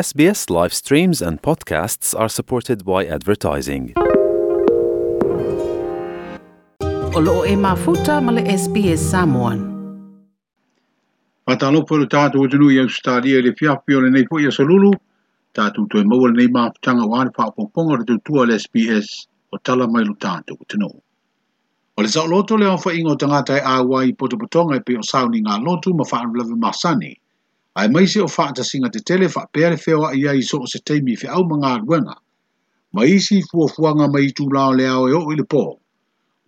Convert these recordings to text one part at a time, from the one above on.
SBS live streams and podcasts are supported by advertising. O e mafuta male SBS Samoan. Patalo po le tātou tunu i le fiafi o le nei po i Asolulu, tātou toi maua le nei mafutanga o ane whaapoponga le tutua le SBS o tala mai lu tātou tunu. O le sao loto le onfa ingo tangata e awa i potopotonga e pe sauni ngā lotu ma whaanulawe masani – ai mai se o fa ta singa te tele fa pe le feo ia i so se teimi fe au manga ruanga mai si fu fu nga mai tu la le ao e o ile po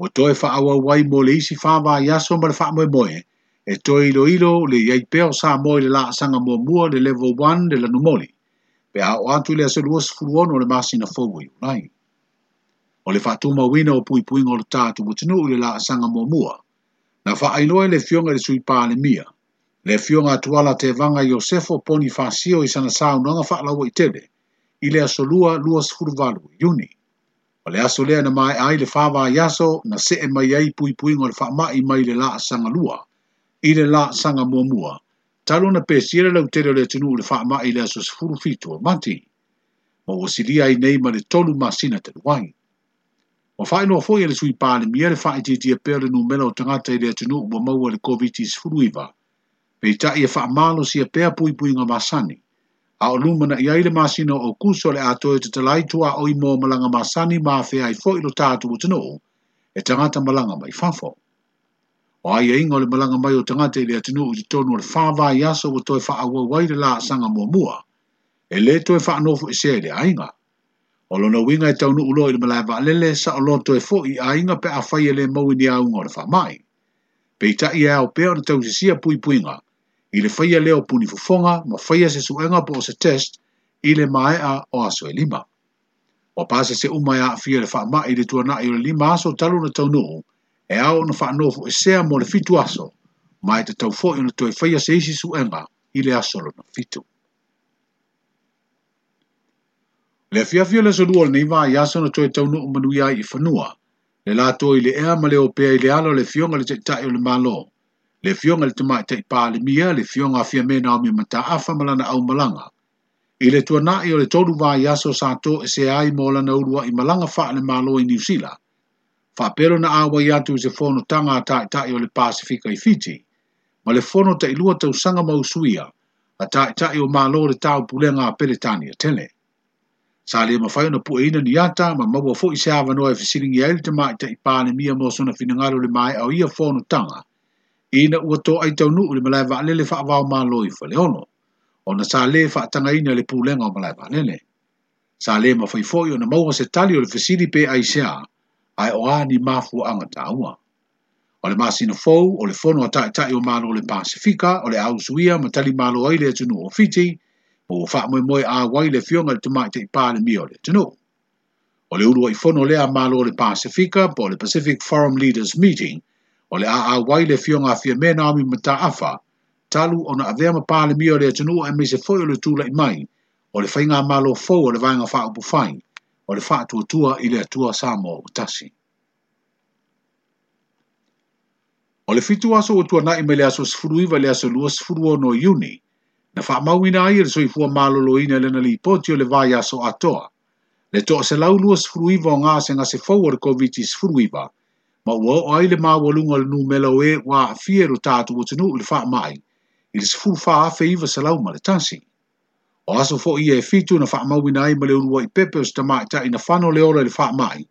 o toi fa awa wai mo le si fa va ia so mal fa mo mo e toi ilo ilo le ia i pe o sa mo le la sanga mo mo le level 1 de la no moli pe a o antu le se luos fu o no le masina fo wi nai o le fa tu mo wi no pui pui ngol ta tu mo tu le la sanga mo mo na fa ai no le fionga le sui pa le mia Ne fio fionga tuala te vanga Iosefo poni fasio i sana sao nonga whakla wa i tele, i le aso lua lua sifuru valu i O le aso lea na mai ai le whawa yaso na se e mai ai pui pui ngol whakma i mai le la sanga lua, i le la sanga mua mua. Talo na pesiere lau tere le tunu le whakma i le so sifuru fitua manti, ma wasiria i nei ma le tolu masina te luai. O whae noa foi ele sui pāle miere whae titi e pere no mela o tangata i le tunu ua maua le COVID-19 fuluiva. iwa pei tai e whaamalo si a pea pui pui ngā masani. A o lumana i aile masina o kuso le ato e te talai tua o i mō malanga masani ma a i fo ilo tātu o tino e tangata malanga mai fafo. O ai e inga o le malanga mai o tangata i le atinu o te tonu le whāwā i aso o toi wha awa waire la sanga mua mua. E le toi wha anofu i se le ainga. O lo winga i taunu ulo i le malaiwa alele sa o lo toi fo i ainga pe a whaia e le mau i ni aunga o le wha mai. Pei ta i au peo na tau si sia pui puinga. Pui i le faia leo punifofonga ma faia se suenga po se test i le mai a o aso e lima. O pāse se umai a fia le ma i le tuana i le lima aso talu na taunuhu e au na nofu e sea mo le fitu aso mai te tau fo i na toi faia se isi suenga i le aso na fitu. Le fia fia le solua le neiva i aso na toi taunuhu manuia i fanua le lato i le ea ma le opea i le alo le fionga le te tai o le malo le fiong le tumai tei pali mia le fiong a fia mena o mi mata afa malana au malanga. I le tuana i o le tolu vai yaso sato e se ai mo lana urua i malanga faa le malo i New Zealand. Faa na awa yatu i se fono tanga ta i ta o le Pasifika i Fiji. Ma le fono ta ilua tau sanga mau suia a ta i o malo le tau pulenga a peletania tele. Sa le mawhai na pu ina ni yata ma mawa fo i se awa noa e fisiringi ailita mai tei pāle mia mo sona finangaro le mai au ia fono tanga ina ua to ai tau nuu le malai wa alele wha avao maa loi fa le ono. O na sa le wha tanga ina le pūlenga o malai wa alele. Sa le ma fai fōi o na maua se tali o le fesiri pe ai sea, ai o ani mafu anga tāua. O le masina fōu, o le fono a tae tae o maa le Pasifika, o le au suia ma tali maa loa ile atunu o fiti, o wha mwe mwe a wai le fionga le tumai te ipa le mio le atunu. O le uru i fono lea maa le Pasifika, po le Pacific Forum Leaders Meeting, o le a wai le fionga fia me na omi mata afa, talu ona na avea mapale mi o le atanua e meise foi o le tula i mai, o le whainga malo fau o le vanga wha upu fai, o le wha tua tua i le atua sa mo o tasi. O le fitu aso o tua nai me le aso sifuru iwa le aso lua sifuru o no iuni, na wha mau ina ai le soifua malo lo ina le nali ipoti o le vai aso atoa, le toa se lau lua sifuru iwa o ngā se ngā se fau o le COVID-19 sifuru iwa, ma ua o aile ma ua lunga le nu mela oe wa fie ro tātu o tenu le wha mai, i le sifu wha afe iwa sa lau ma le tansi. O aso fo i e fitu na wha mau ina ma le urua i pepe o sita mai ta ina whano le ora le wha mai,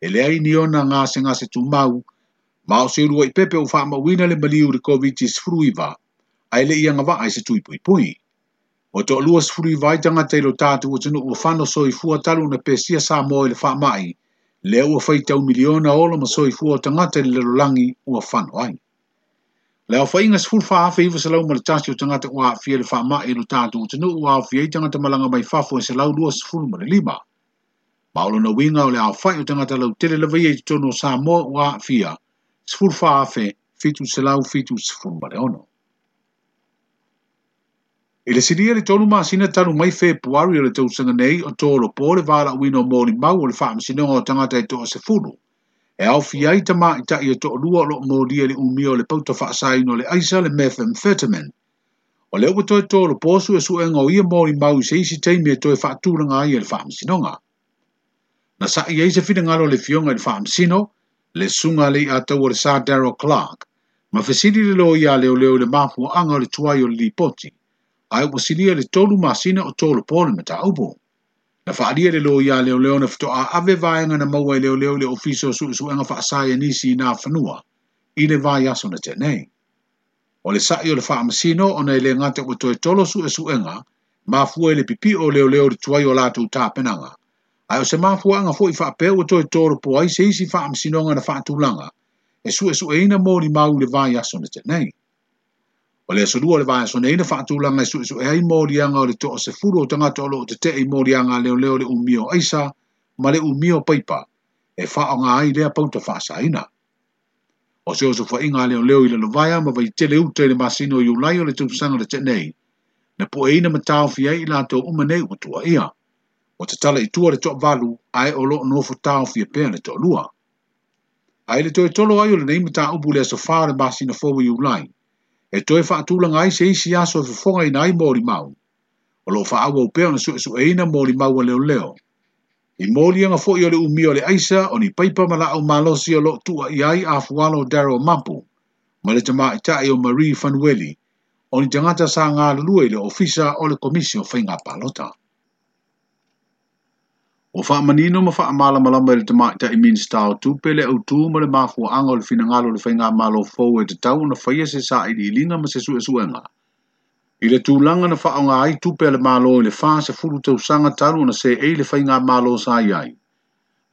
e le ai ni ona ngā se ngā se tu mau, ma o se urua i pepe o wha mau ina le mali uri COVID-19 sifuru iwa, a ele i anga wa se tui pui pui. O to lua sifuru iwa i tangata i lo tātu o tenu o whano so i fuatalu na pesia sa mo le wha mai, le ua fai tau miliona ola ma soi fua o tangata le lalolangi ua whano ai. Le au fai inga sifur faa afe iwa salau malitasi o tangata ua afia le faa mae no tātu tanu ua afia i tangata malanga mai fafo e salau lua sifur malilima. Ma olo na winga o le au fai o tangata lau tele la vaiei tono sa moa ua afia sifur faa afe fitu salau fitu sifur malilima. I le siria le tonu maa sina tanu mai fe puari o le tau sanga nei o tō lo pō le vāla wino mō ni mau o le whaam sina o tangata i tōa se funu. E au fi ai tama i ta i a tō lua lo mō lia le umi o le pauta whaasai no le aisa le methamphetamine. O le uko toi tō pō su e su e ngau ia mō ni mau i se isi teimi e toi whaatūra ngā i e le whaam sinonga. Na sa i eise fina ngalo le fionga i le whaam sino, le sunga le a tau o le sā Darrell Clark, ma fesiri le lo ia le o leo le mafu anga le tuai o le li poti ai o silia e le tolu masina o tolu pole me taubo. Na faalia le loo ia leo leo na fito a ave vaenga na maua i leo leo le ofiso su su enga faa saia e nisi i nga fanua, i le vae aso na tenei. O le sae o le faa masino o na ele ngate o toi tolo su e su enga, mafua i le pipi o leo leo le tuai o lato uta penanga. Ai o se mafua enga fo i faa peo o toi tolo po ai se isi faa masino nga na faa tulanga, e su e su e ina mori mau le vae aso na tenei. O le asurua le vaya sone ina fatu langa isu isu ea imo lianga o le e e e toa se furo tanga tolo o te te imo lianga leo leo le umio aisa ma le umio paipa e faa nga ai lea pauta faa sa ina. O se osu faa inga leo leo ila le vaya ma vai tele uta ili masino i ulai o le tupusanga le te nei na po e ina matau fia ila to uma nei utua ia. O te tala i tua le toa valu ai olo nofu tau fia pia le toa lua. Ai le toa tolo ai o le neimata ubu le asofa le masino fowu i ulai e toe wha atula ngai se isi aso e whuwhonga i nai mōri mau. O lo wha awa upeo na su e su eina mōri mau a leo leo. I mōri anga fōi o le umi o le aisa o ni paipa mala au malosi o lo tua i ai a fuwalo daro mampu. Ma le tama i tae o Marie Fanueli o ni tangata sa ngā lulua i le ofisa o le komisio whainga palota. palota. O wha manino ma wha amala malama ili tamak ta imin stau tu pele au tu ma le mafu anga o le fina ngalo le whainga malo fau e te tau na whaia se sa i li linga ma se su e su enga. I le tū na wha anga ai tu pele malo i le wha se furu tau sanga taru na se e le whainga malo sa i ai.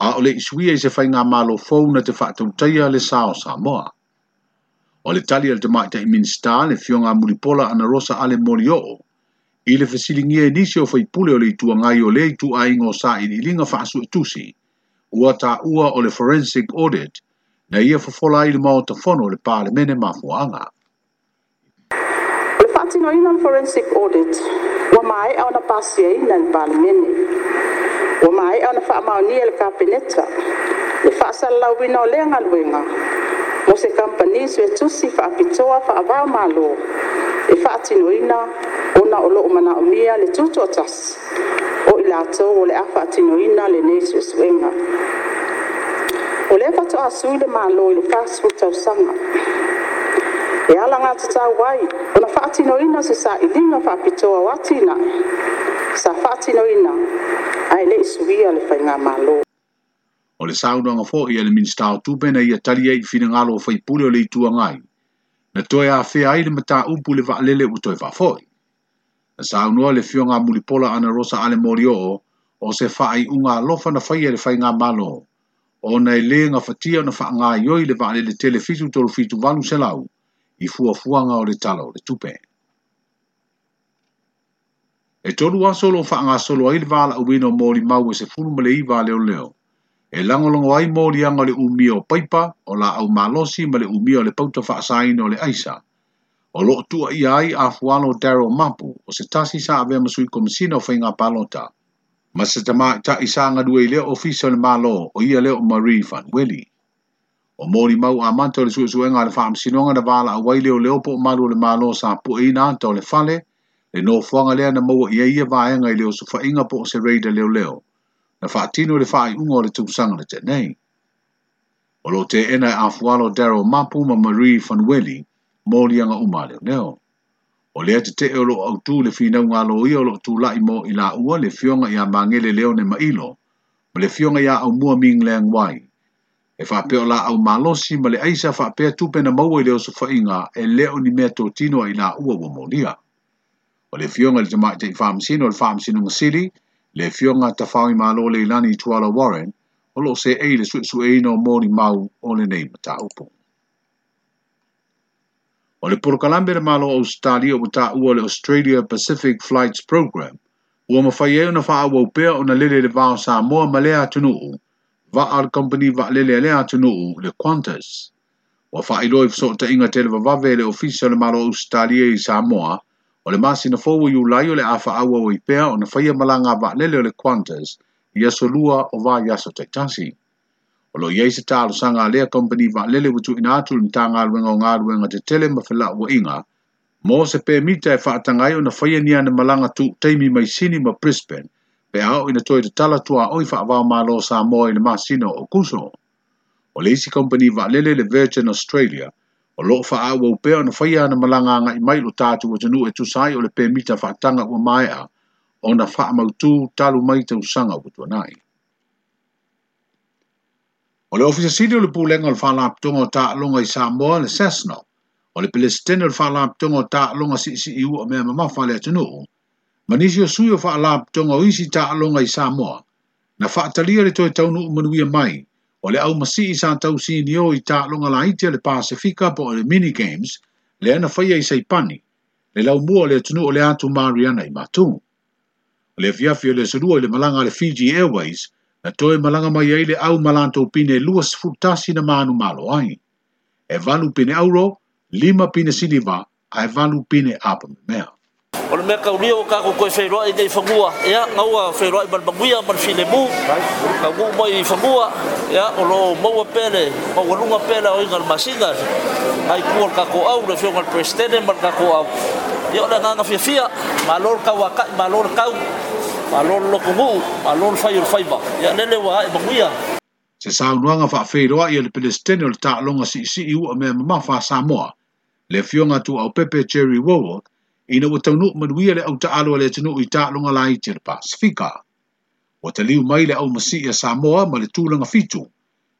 A o le isui e se whainga malo fau na te wha tau taia le sa o sa moa. O le tali ili tamak ta imin stau le fionga muripola ana rosa ale mori o'o. i le fesiligia e nisi o faipule o le ituagai o le ituaiga o saʻiliʻiliga tusi ua taʻua o le forensic audit na ia fofola ai le maotafono o le palemene mafuaaga le faatinoina o le forensic audit ua mae ona pasi aina e le palemene ua mae ona faamaonia le kapeneta le faasalalauina o le agaluega mo se kampani suetusi faapitoa avao malo e faatinoina ona o loo manaʻomia le tutuatasi o i latou o le a faatinoina lenei suʻesuʻega o lea fatoʻasui le mālō i le fasu tausaga e ala gatatau ai ona faatinoina se saʻiliga faapitoa o atina sa faatinoina ae leʻi suia le faigā mālō o le saunoaga foʻi e le minista o tupe na ia tali ai i finagalo o faipule o le ituaga ai na toi a fea aile ma tā upu le vaalele u toi vafoi. Na e sa unua le fio ngā mulipola ana rosa ale mori o, o se faa i unga alofa na faya le fai ngā malo, o na i le ngā fatia na faa ngā ioi le vaalele tele fitu tolu fitu vanu se lau, i fua fuanga o le tala o le tupe. E tolu wa solo faa ngā solo aile vaala uino mori mau e se funu male i vaale o leo. leo e langolongo ai mō rianga le umi o paipa o la au malosi ma le umi o le pauta whaasaino o le aisa. O lo tua i ai a fuano Daryl Mapu o se tasi sa ave masui komisina o whainga palota. Ma se tama ta i sa ngadu e leo ofisa le malo o ia leo Marie Van Welli. O mōri mau a manta o le suesu enga le whaamsinonga na vala a wai leo leo po o malo le malo sa pu e ina anta o le fale le no fuanga lea na maua ia ia vaenga i leo sufa inga po o se reida leo leo. leo na wha tino le whai ungo le tukusanga le tenei. O lo te ena e afualo Daryl Mapu ma Marie Fanueli, mōli anga umaleo neo. O lea te te eolo au tū le whinau ngā lo ia o lo tū lai mō i la ua le fionga i a mangele leo ne mailo, ma le fionga i a au mua ming leang wai. E wha peo la au malosi ma le aisa wha pea tupe na maua i leo su wha inga e leo ni mea tō tino i la ua wa mōlia. O le fionga le te mai te i whaamsino le whaamsino ngasiri, ngasiri, le fionga ta fawi ma lo le lani i tuala Warren, o lo se e le suetsu e ino mori mau o le nei mata upo. O le porokalambe le malo o stali o mata ua le Australia Pacific Flights Program, ua mawhai e una faa ua upea o na lele le vao sa moa ma lea tunu u, va al company va lele lea tunu u le Qantas. Wa faa iloi fso ta inga te le vavave le ofisio le malo o stali e i sa moa, O le masina fou i ulai o le afa awa o i pea o na whaia malanga vaalele o le Qantas i aso lua o vā i aso taitasi. O lo iei se tālo sanga lea lea wa lele wutu ina atu ni tā ngā luenga o ngā luenga te tele ma whila ua inga. Mō se pē mita e whaatangai o na whaia ni ana malanga tu teimi mai sini ma Brisbane pe o ina toi te tala tua o oi whaavau mālo sa mō i le masina o kuso. O le isi wa lele le Virgin Australia – o lo fa a wo pe on fa ya na malanga nga i mai lo ta o tunu e tu sai o le pe mita fa o mai a o na fa ma tu talu mai te usanga o tu nai o le ofisa sidi o le pulenga o le fa la ptunga o ta longa i Samoa le sesno o le pelestene o le fa la ptunga o ta si si iu o mea mama fa le tunu manisi o sui o fa la ptunga o isi ta longa i Samoa na fa atalia le toi taunu o manuia mai o le au masi i sa tau si ni o i ta longa la iti le Pasifika po le mini games le ana faya i saipani le lau mua le tunu o le atu Mariana i matu. Le fiafi o le surua le malanga le Fiji Airways na toe malanga mai ai le au malanto pine luas futasi na manu malo ai. E vanu pine auro, lima pine siniva, ai e vanu pine apa mea me ka uri o ka ko ko fe roi dei fangua ya ngaua fe roi bal banguia bal filebu ka bu mai fangua ya o lo mo wa pele o wa lunga pele o ingal masinga ai ku ka ko au le fe ngal prestene mar ka ko au ya la nga fe fia malor ka wa ka malor ka malor lo ko mu malor fa yur faiba ya le le wa banguia se sa unwa nga fa fe roi le prestene o ta longa si si u me ma fa samoa le fionga tu au pepe cherry world ina wa tau nuk manuia le au ta'alo le tinu i ta'alo nga lai tira Pasifika. Wa ta liu mai le au masi ya Samoa ma le tūlanga fitu,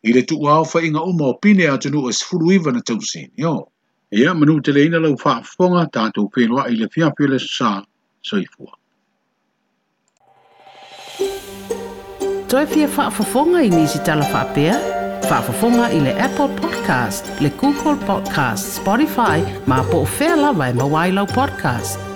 i le tuu au fa inga uma opine a tinu e sifuru iwa na tau sin, yo. Ia manu te le ina lau whaafonga tātou whenua i le fiapio le sa saifua. Toi fia fonga i nisi tala whaapea? Toi fia whaafafonga i nisi tala whaapea? Fafafonga ile Apple Podcast, le Google Podcast, Spotify, ma po fela vai e mawailo podcast.